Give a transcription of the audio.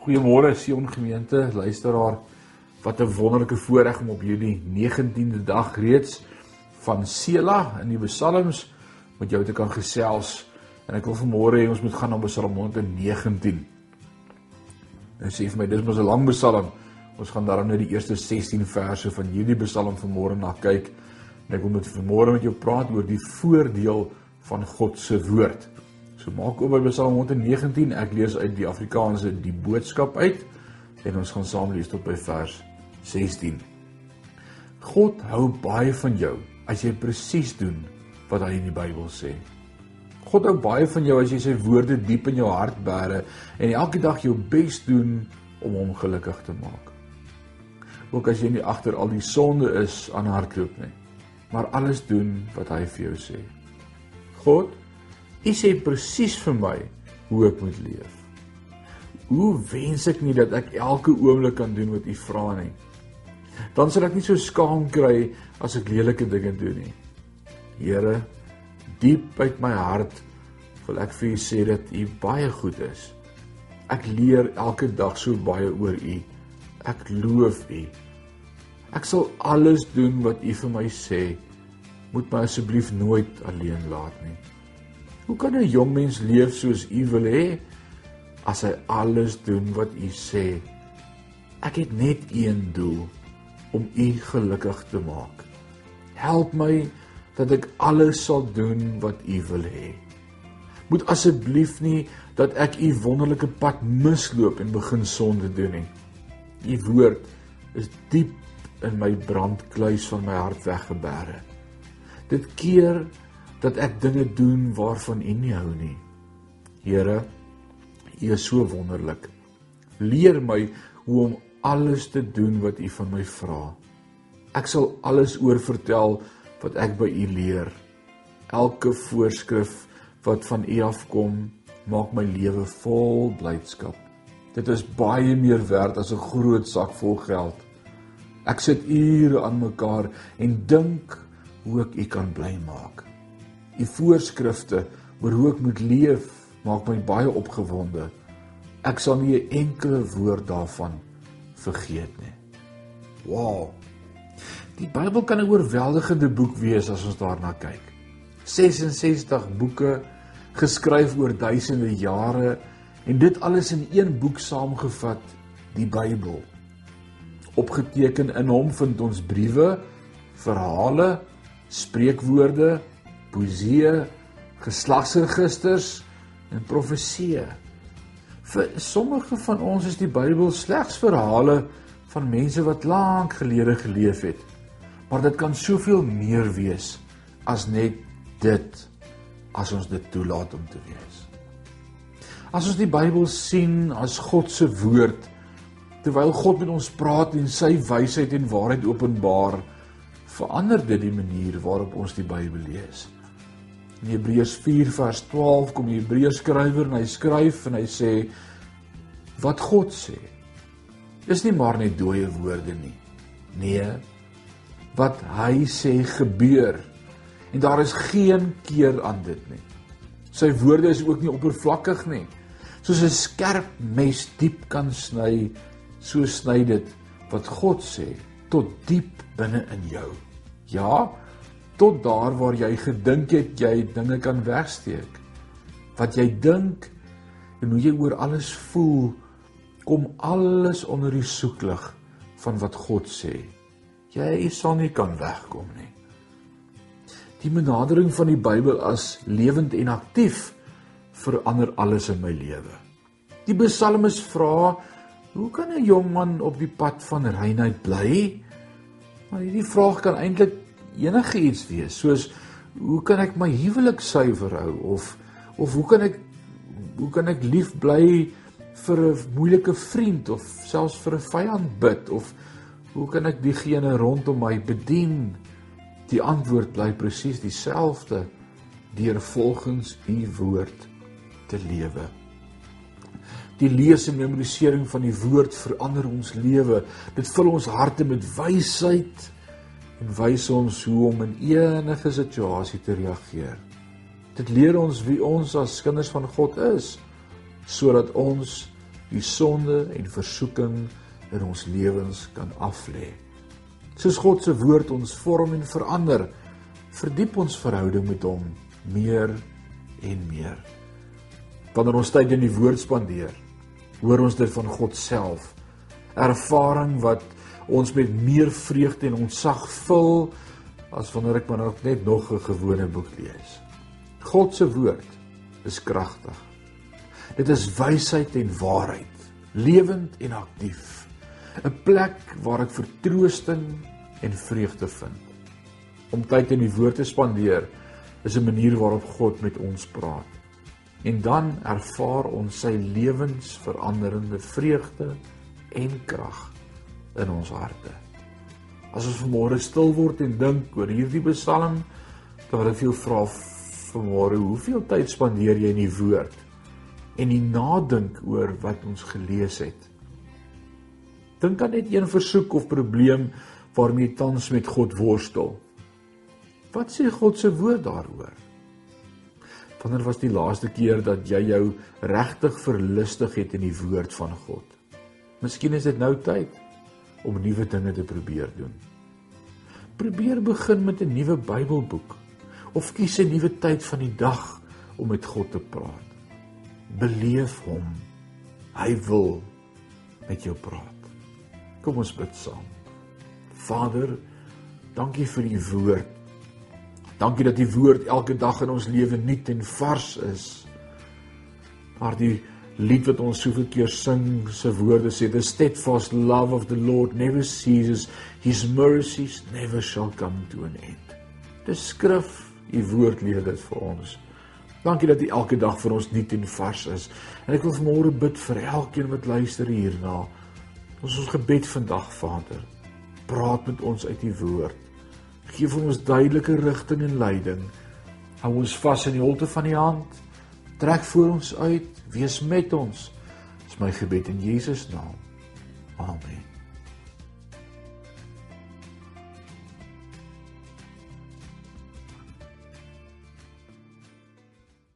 Goeiemôre Sion gemeente, luisteraar. Wat 'n wonderlike voorreg om op hierdie 19de dag reeds van Sela in die Psalms met jou te kan gesels. En ek wil vanmôre hê ons moet gaan na Psalm 119. En sê vir my dis mos 'n lang Psalm. Ons gaan daarom net die eerste 16 verse van hierdie Psalm vanmôre na kyk. En ek wil met vanmôre met jou praat oor die voordeel van God se woord. So maak oop by Psalm 119. Ek lees uit die Afrikaanse die boodskap uit en ons gaan saam lees tot by vers 16. God hou baie van jou as jy presies doen wat hy in die Bybel sê. God hou baie van jou as jy sy woorde diep in jou hart bære en elke dag jou bes doen om hom gelukkig te maak. Ook as jy nie agter al die sonde is aan hardloop nie, maar alles doen wat hy vir jou sê. God U sê presies vir my hoe ek moet leef. Hoe wens ek nie dat ek elke oomblik kan doen wat U vra nie. Dan sal ek nie so skaam kry as ek lelike dinge doen nie. Here, diep uit my hart wil ek vir U sê dat U baie goed is. Ek leer elke dag so baie oor U. Ek loof U. Ek sal alles doen wat U vir my sê. Moet my asseblief nooit alleen laat nie. Hoe kan 'n jong mens leef soos u wil hê as hy alles doen wat u sê? Ek het net een doel om u gelukkig te maak. Help my dat ek alles sal doen wat u wil hê. Moet asseblief nie dat ek u wonderlike pad misloop en begin sonde doen nie. U woord is diep in my brandkluis van my hart weggebere. Dit keer dat ek dinge doen waarvan U nie hou nie. Here, U is so wonderlik. Leer my hoe om alles te doen wat U van my vra. Ek sal alles oor vertel wat ek by U leer. Elke voorskrif wat van U afkom, maak my lewe vol blydskap. Dit is baie meer werd as 'n groot sak vol geld. Ek sit ure aan mekaar en dink hoe ek U kan bly maak. U voorskrifte oor hoe ek moet leef maak my baie opgewonde. Ek sal nie 'n enkele woord daarvan vergeet nie. Wow. Die Bybel kan 'n oorweldigende boek wees as ons daarna kyk. 66 boeke geskryf oor duisende jare en dit alles in een boek saamgevat, die Bybel. Opgeteken in hom vind ons briewe, verhale, spreekwoorde, poesie, geslagsregisters en profeseë. Vir sommige van ons is die Bybel slegs verhale van mense wat lank gelede geleef het. Maar dit kan soveel meer wees as net dit as ons dit toelaat om te wees. As ons die Bybel sien as God se woord terwyl God met ons praat en sy wysheid en waarheid openbaar, verander dit die manier waarop ons die Bybel lees. In Hebreërs 4 vers 12 kom die Hebreërs skrywer en hy skryf en hy sê wat God sê is nie maar net dooie woorde nie. Nee, wat hy sê gebeur en daar is geen keer aan dit nie. Sy woorde is ook nie oppervlakkig nie. Soos 'n skerp mes diep kan sny, so sny dit wat God sê tot diep binne in jou. Ja, tot daar waar jy gedink het jy dinge kan wegsteek. Wat jy dink en hoe jy oor alles voel, kom alles onder die soeklig van wat God sê. Jy sal nie kan wegkom nie. Die benadering van die Bybel as lewend en aktief verander alles in my lewe. Die psalmis vra, hoe kan 'n jong man op die pad van reinheid bly? Maar hierdie vraag kan eintlik enige iets wees soos hoe kan ek my huwelik suiwer hou? of of hoe kan ek hoe kan ek lief bly vir 'n moeilike vriend of selfs vir 'n vyand bid? of hoe kan ek diegene rondom my bedien? Die antwoord bly presies dieselfde deur volgens u woord te lewe. Die lees en memorisering van die woord verander ons lewe. Dit vul ons harte met wysheid en wys ons hoe om in enige situasie te reageer. Dit leer ons wie ons as kinders van God is sodat ons die sonde en versoeking in ons lewens kan aflê. Soos God se woord ons vorm en verander, verdiep ons verhouding met hom meer en meer. Wanneer ons tyd in die woord spandeer, hoor ons dit van God self. Ervaring wat ons met meer vreugde en ontzag vul as wanneer ek maar net nog 'n gewone boek lees. God se woord is kragtig. Dit is wysheid en waarheid, lewend en aktief. 'n Plek waar ek vertroosting en vreugde vind. Om tyd in die woord te spandeer is 'n manier waarop God met ons praat. En dan ervaar ons sy lewensveranderende vreugde en krag in ons harte. As ons vanmôre stil word en dink oor hierdie Psalm, dan wil ek vir jou vra vanmôre, hoeveel tyd spandeer jy in die woord en die nadink oor wat ons gelees het? Dink aan net een versoek of probleem waarmee jy tans met God worstel. Wat sê God se woord daaroor? Wanneer was die laaste keer dat jy jou regtig verlustig het in die woord van God? Miskien is dit nou tyd om nuwe dinge te probeer doen. Probeer begin met 'n nuwe Bybelboek of kies 'n nuwe tyd van die dag om met God te praat. Beleef hom. Hy wil met jou praat. Kom ons bid saam. Vader, dankie vir u woord. Dankie dat u woord elke dag in ons lewe nuut en vars is. Maar die lied wat ons soveel keer sing, se woorde sê the steadfast love of the Lord never ceases, his mercies never shall come to an end. Dis skrif, u woord leer dit vir ons. Dankie dat u elke dag vir ons nuut en vars is. En ek wil vanmôre bid vir elkeen wat luister hierna. Ons ons gebed vandag, Vader. Praat met ons uit u woord. Geef ons duidelike rigting en leiding. Hou ons vas in die holte van die hand trek voor ons uit, wees met ons. Dis my gebed in Jesus naam. Amen.